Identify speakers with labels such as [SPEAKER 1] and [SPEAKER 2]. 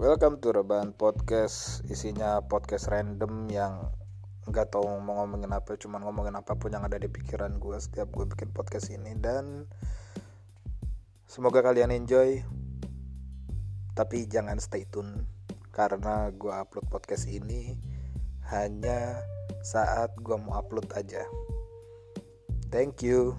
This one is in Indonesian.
[SPEAKER 1] Welcome to Rebahan Podcast. Isinya podcast random yang nggak tahu mau ngomongin apa Cuman ngomongin apa pun yang ada di pikiran gue Setiap gue bikin podcast ini. Dan Semoga kalian enjoy. Tapi jangan stay tune Karena gue upload podcast ini Hanya saat gue mau upload aja. Thank you.